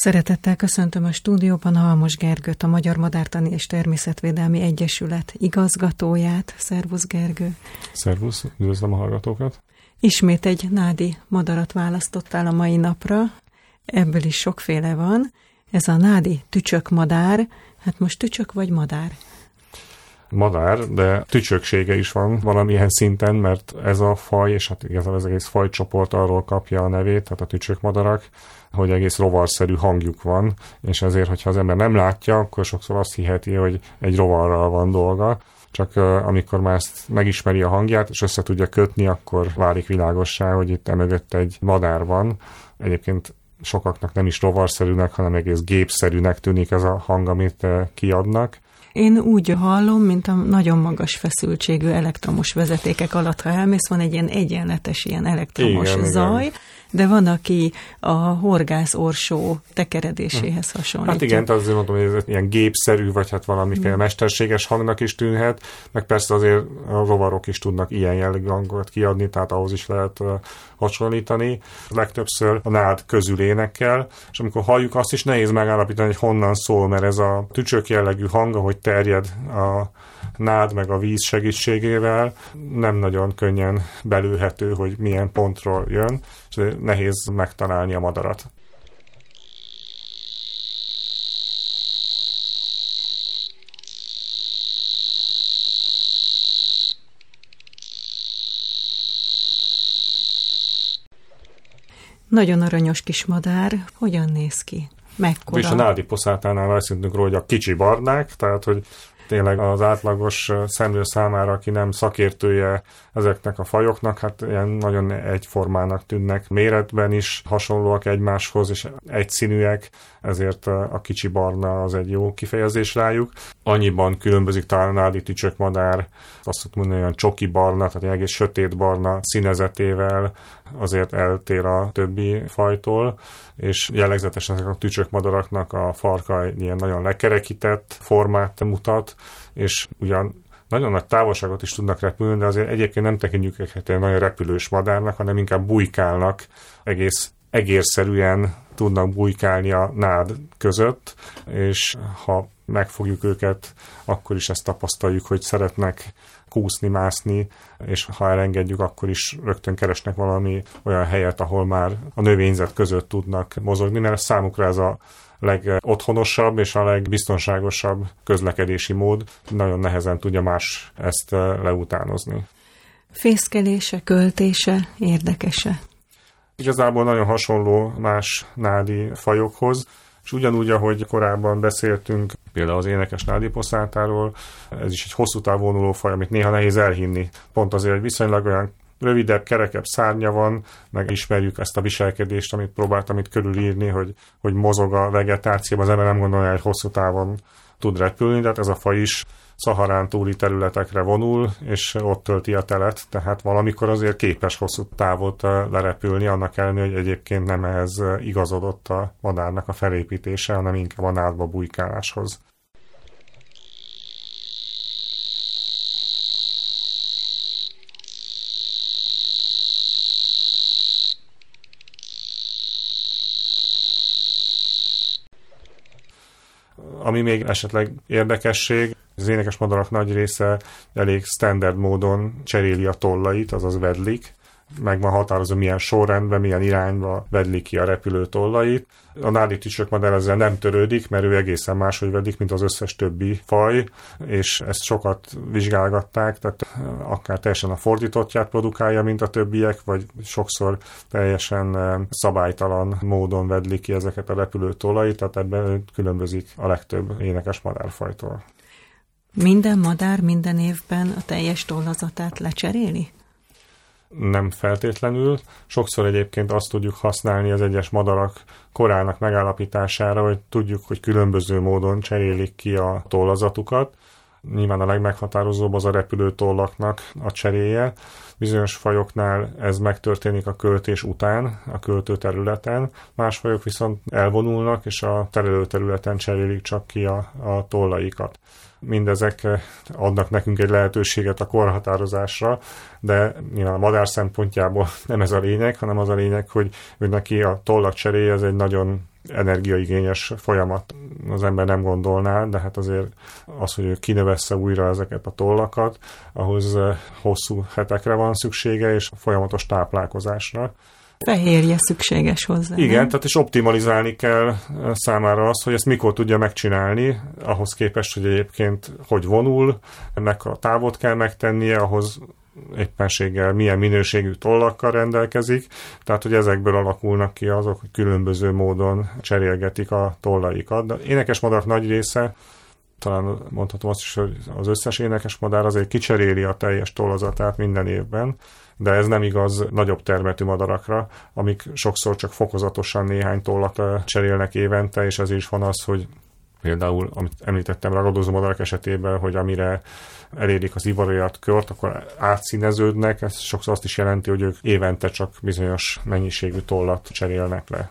Szeretettel köszöntöm a stúdióban Halmos Gergőt, a Magyar Madártani és Természetvédelmi Egyesület igazgatóját. Szervusz Gergő! Szervusz, üdvözlöm a hallgatókat! Ismét egy nádi madarat választottál a mai napra, ebből is sokféle van. Ez a nádi tücsök madár, hát most tücsök vagy madár? Madár, de tücsöksége is van valamilyen szinten, mert ez a faj, és hát igazából az egész fajcsoport arról kapja a nevét, tehát a tücsökmadarak, hogy egész rovarszerű hangjuk van, és ezért, hogyha az ember nem látja, akkor sokszor azt hiheti, hogy egy rovarral van dolga, csak amikor már ezt megismeri a hangját, és össze tudja kötni, akkor válik világossá, hogy itt emögött egy madár van. Egyébként sokaknak nem is rovarszerűnek, hanem egész gépszerűnek tűnik ez a hang, amit kiadnak. Én úgy hallom, mint a nagyon magas feszültségű elektromos vezetékek alatt, ha elmész, van egy ilyen egyenletes, ilyen elektromos igen, zaj, igen de van, aki a horgász orsó tekeredéséhez hasonlítja. Hát igen, azért mondom, hogy ez ilyen gépszerű, vagy hát valamiféle mm. mesterséges hangnak is tűnhet, meg persze azért a rovarok is tudnak ilyen jellegű hangot kiadni, tehát ahhoz is lehet hasonlítani. Legtöbbször a nád közül énekel, és amikor halljuk, azt is nehéz megállapítani, hogy honnan szól, mert ez a tücsök jellegű hang, ahogy terjed a nád meg a víz segítségével nem nagyon könnyen belőhető, hogy milyen pontról jön, és nehéz megtalálni a madarat. Nagyon aranyos kis madár. Hogyan néz ki? Mekkora? És a nádi poszátánál elszintünk róla, hogy a kicsi barnák, tehát hogy tényleg az átlagos szemlő számára, aki nem szakértője ezeknek a fajoknak, hát ilyen nagyon egyformának tűnnek méretben is, hasonlóak egymáshoz, és egyszínűek, ezért a kicsi barna az egy jó kifejezés rájuk. Annyiban különbözik talán a nádi madár, azt szoktuk mondani, olyan csoki barna, tehát egész sötét barna színezetével azért eltér a többi fajtól, és jellegzetesen ezek a tücsökmadaraknak a farka ilyen nagyon lekerekített formát mutat, és ugyan nagyon nagy távolságot is tudnak repülni, de azért egyébként nem tekintjük őket egy nagyon repülős madárnak, hanem inkább bujkálnak, egész egérszerűen tudnak bujkálni a nád között, és ha megfogjuk őket, akkor is ezt tapasztaljuk, hogy szeretnek kúszni, mászni, és ha elengedjük, akkor is rögtön keresnek valami olyan helyet, ahol már a növényzet között tudnak mozogni, mert számukra ez a legotthonosabb és a legbiztonságosabb közlekedési mód. Nagyon nehezen tudja más ezt eh, leutánozni. Fészkelése, költése érdekese? Igazából nagyon hasonló más nádi fajokhoz, és ugyanúgy, ahogy korábban beszéltünk például az énekes nádiposzátáról, ez is egy hosszú távonuló faj, amit néha nehéz elhinni. Pont azért, hogy viszonylag olyan rövidebb, kerekebb szárnya van, meg ismerjük ezt a viselkedést, amit próbáltam itt körülírni, hogy, hogy mozog a vegetációban, az ember nem gondolja, hogy hosszú távon tud repülni, de hát ez a faj is Szaharán túli területekre vonul, és ott tölti a telet, tehát valamikor azért képes hosszú távot eh, lerepülni, annak ellenére, hogy egyébként nem eh, igazodott a madárnak a felépítése, hanem inkább a nádba bujkáláshoz. Ami még esetleg érdekesség, az énekes madarak nagy része elég standard módon cseréli a tollait, azaz vedlik, meg van határozva, milyen sorrendben, milyen irányba vedlik ki a repülő tollait. A nádi madár ezzel nem törődik, mert ő egészen máshogy vedik, mint az összes többi faj, és ezt sokat vizsgálgatták, tehát akár teljesen a fordítottját produkálja, mint a többiek, vagy sokszor teljesen eh, szabálytalan módon vedlik ki ezeket a repülő tollait, tehát ebben különbözik a legtöbb énekes madárfajtól. Minden madár minden évben a teljes tollazatát lecseréli? Nem feltétlenül. Sokszor egyébként azt tudjuk használni az egyes madarak korának megállapítására, hogy tudjuk, hogy különböző módon cserélik ki a tollazatukat. Nyilván a legmeghatározóbb az a repülő tollaknak a cseréje. Bizonyos fajoknál ez megtörténik a költés után, a költő területen, más fajok viszont elvonulnak, és a terelő területen cserélik csak ki a, a tollaikat mindezek eh, adnak nekünk egy lehetőséget a korhatározásra, de nyilván a madár szempontjából nem ez a lényeg, hanem az a lényeg, hogy ő neki a tollak cseréje ez egy nagyon energiaigényes folyamat az ember nem gondolná, de hát azért az, hogy ő kinövesse újra ezeket a tollakat, ahhoz hosszú hetekre van szüksége, és folyamatos táplálkozásra. Fehérje szükséges hozzá. Igen, nem? tehát is optimalizálni kell számára az, hogy ezt mikor tudja megcsinálni, ahhoz képest, hogy egyébként hogy vonul, ennek a távot kell megtennie, ahhoz éppenséggel milyen minőségű tollakkal rendelkezik, tehát hogy ezekből alakulnak ki azok, hogy különböző módon cserélgetik a tollaikat. De énekes madarak nagy része talán mondhatom azt is, hogy az összes énekes madár azért kicseréli a teljes tollazatát minden évben, de ez nem igaz nagyobb termetű madarakra, amik sokszor csak fokozatosan néhány tollat cserélnek évente, és ez is van az, hogy például, amit említettem ragadozó madarak esetében, hogy amire elérik az ivarajat kört, akkor átszíneződnek, ez sokszor azt is jelenti, hogy ők évente csak bizonyos mennyiségű tollat cserélnek le.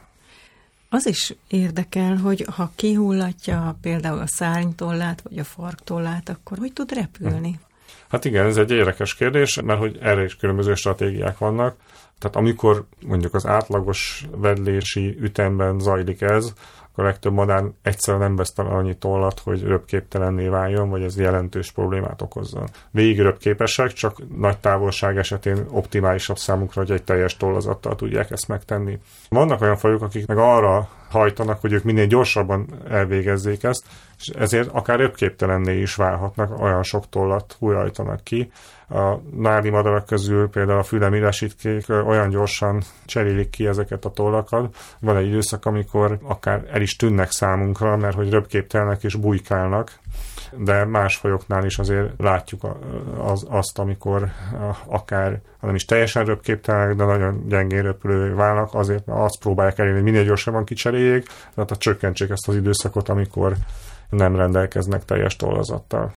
Az is érdekel, hogy ha kihullatja például a szárnytollát, vagy a farktollát, akkor hogy tud repülni? Hát igen, ez egy érdekes kérdés, mert hogy erre is különböző stratégiák vannak. Tehát amikor mondjuk az átlagos vedlési ütemben zajlik ez, a legtöbb madár egyszerűen nem vesz annyi tollat, hogy röpképtelenné váljon, vagy ez jelentős problémát okozzon. Végig röpképesek, csak nagy távolság esetén optimálisabb számukra, hogy egy teljes tollazattal tudják ezt megtenni. Vannak olyan fajok, akik meg arra hajtanak, hogy ők minél gyorsabban elvégezzék ezt, és ezért akár röpképtelenné is válhatnak, olyan sok tollat hújajtanak ki. A nádi madarak közül például a fülemidesítkék olyan gyorsan cserélik ki ezeket a tollakat. Van egy időszak, amikor akár el is tűnnek számunkra, mert hogy röpképtelenek és bujkálnak, de más fajoknál is azért látjuk az, azt, amikor akár nem is teljesen röpképtelenek, de nagyon gyengén röpülő válnak, azért mert azt próbálják elérni, hogy minél gyorsabban kicseréljék, tehát a csökkentsék ezt az időszakot, amikor nem rendelkeznek teljes tollazattal.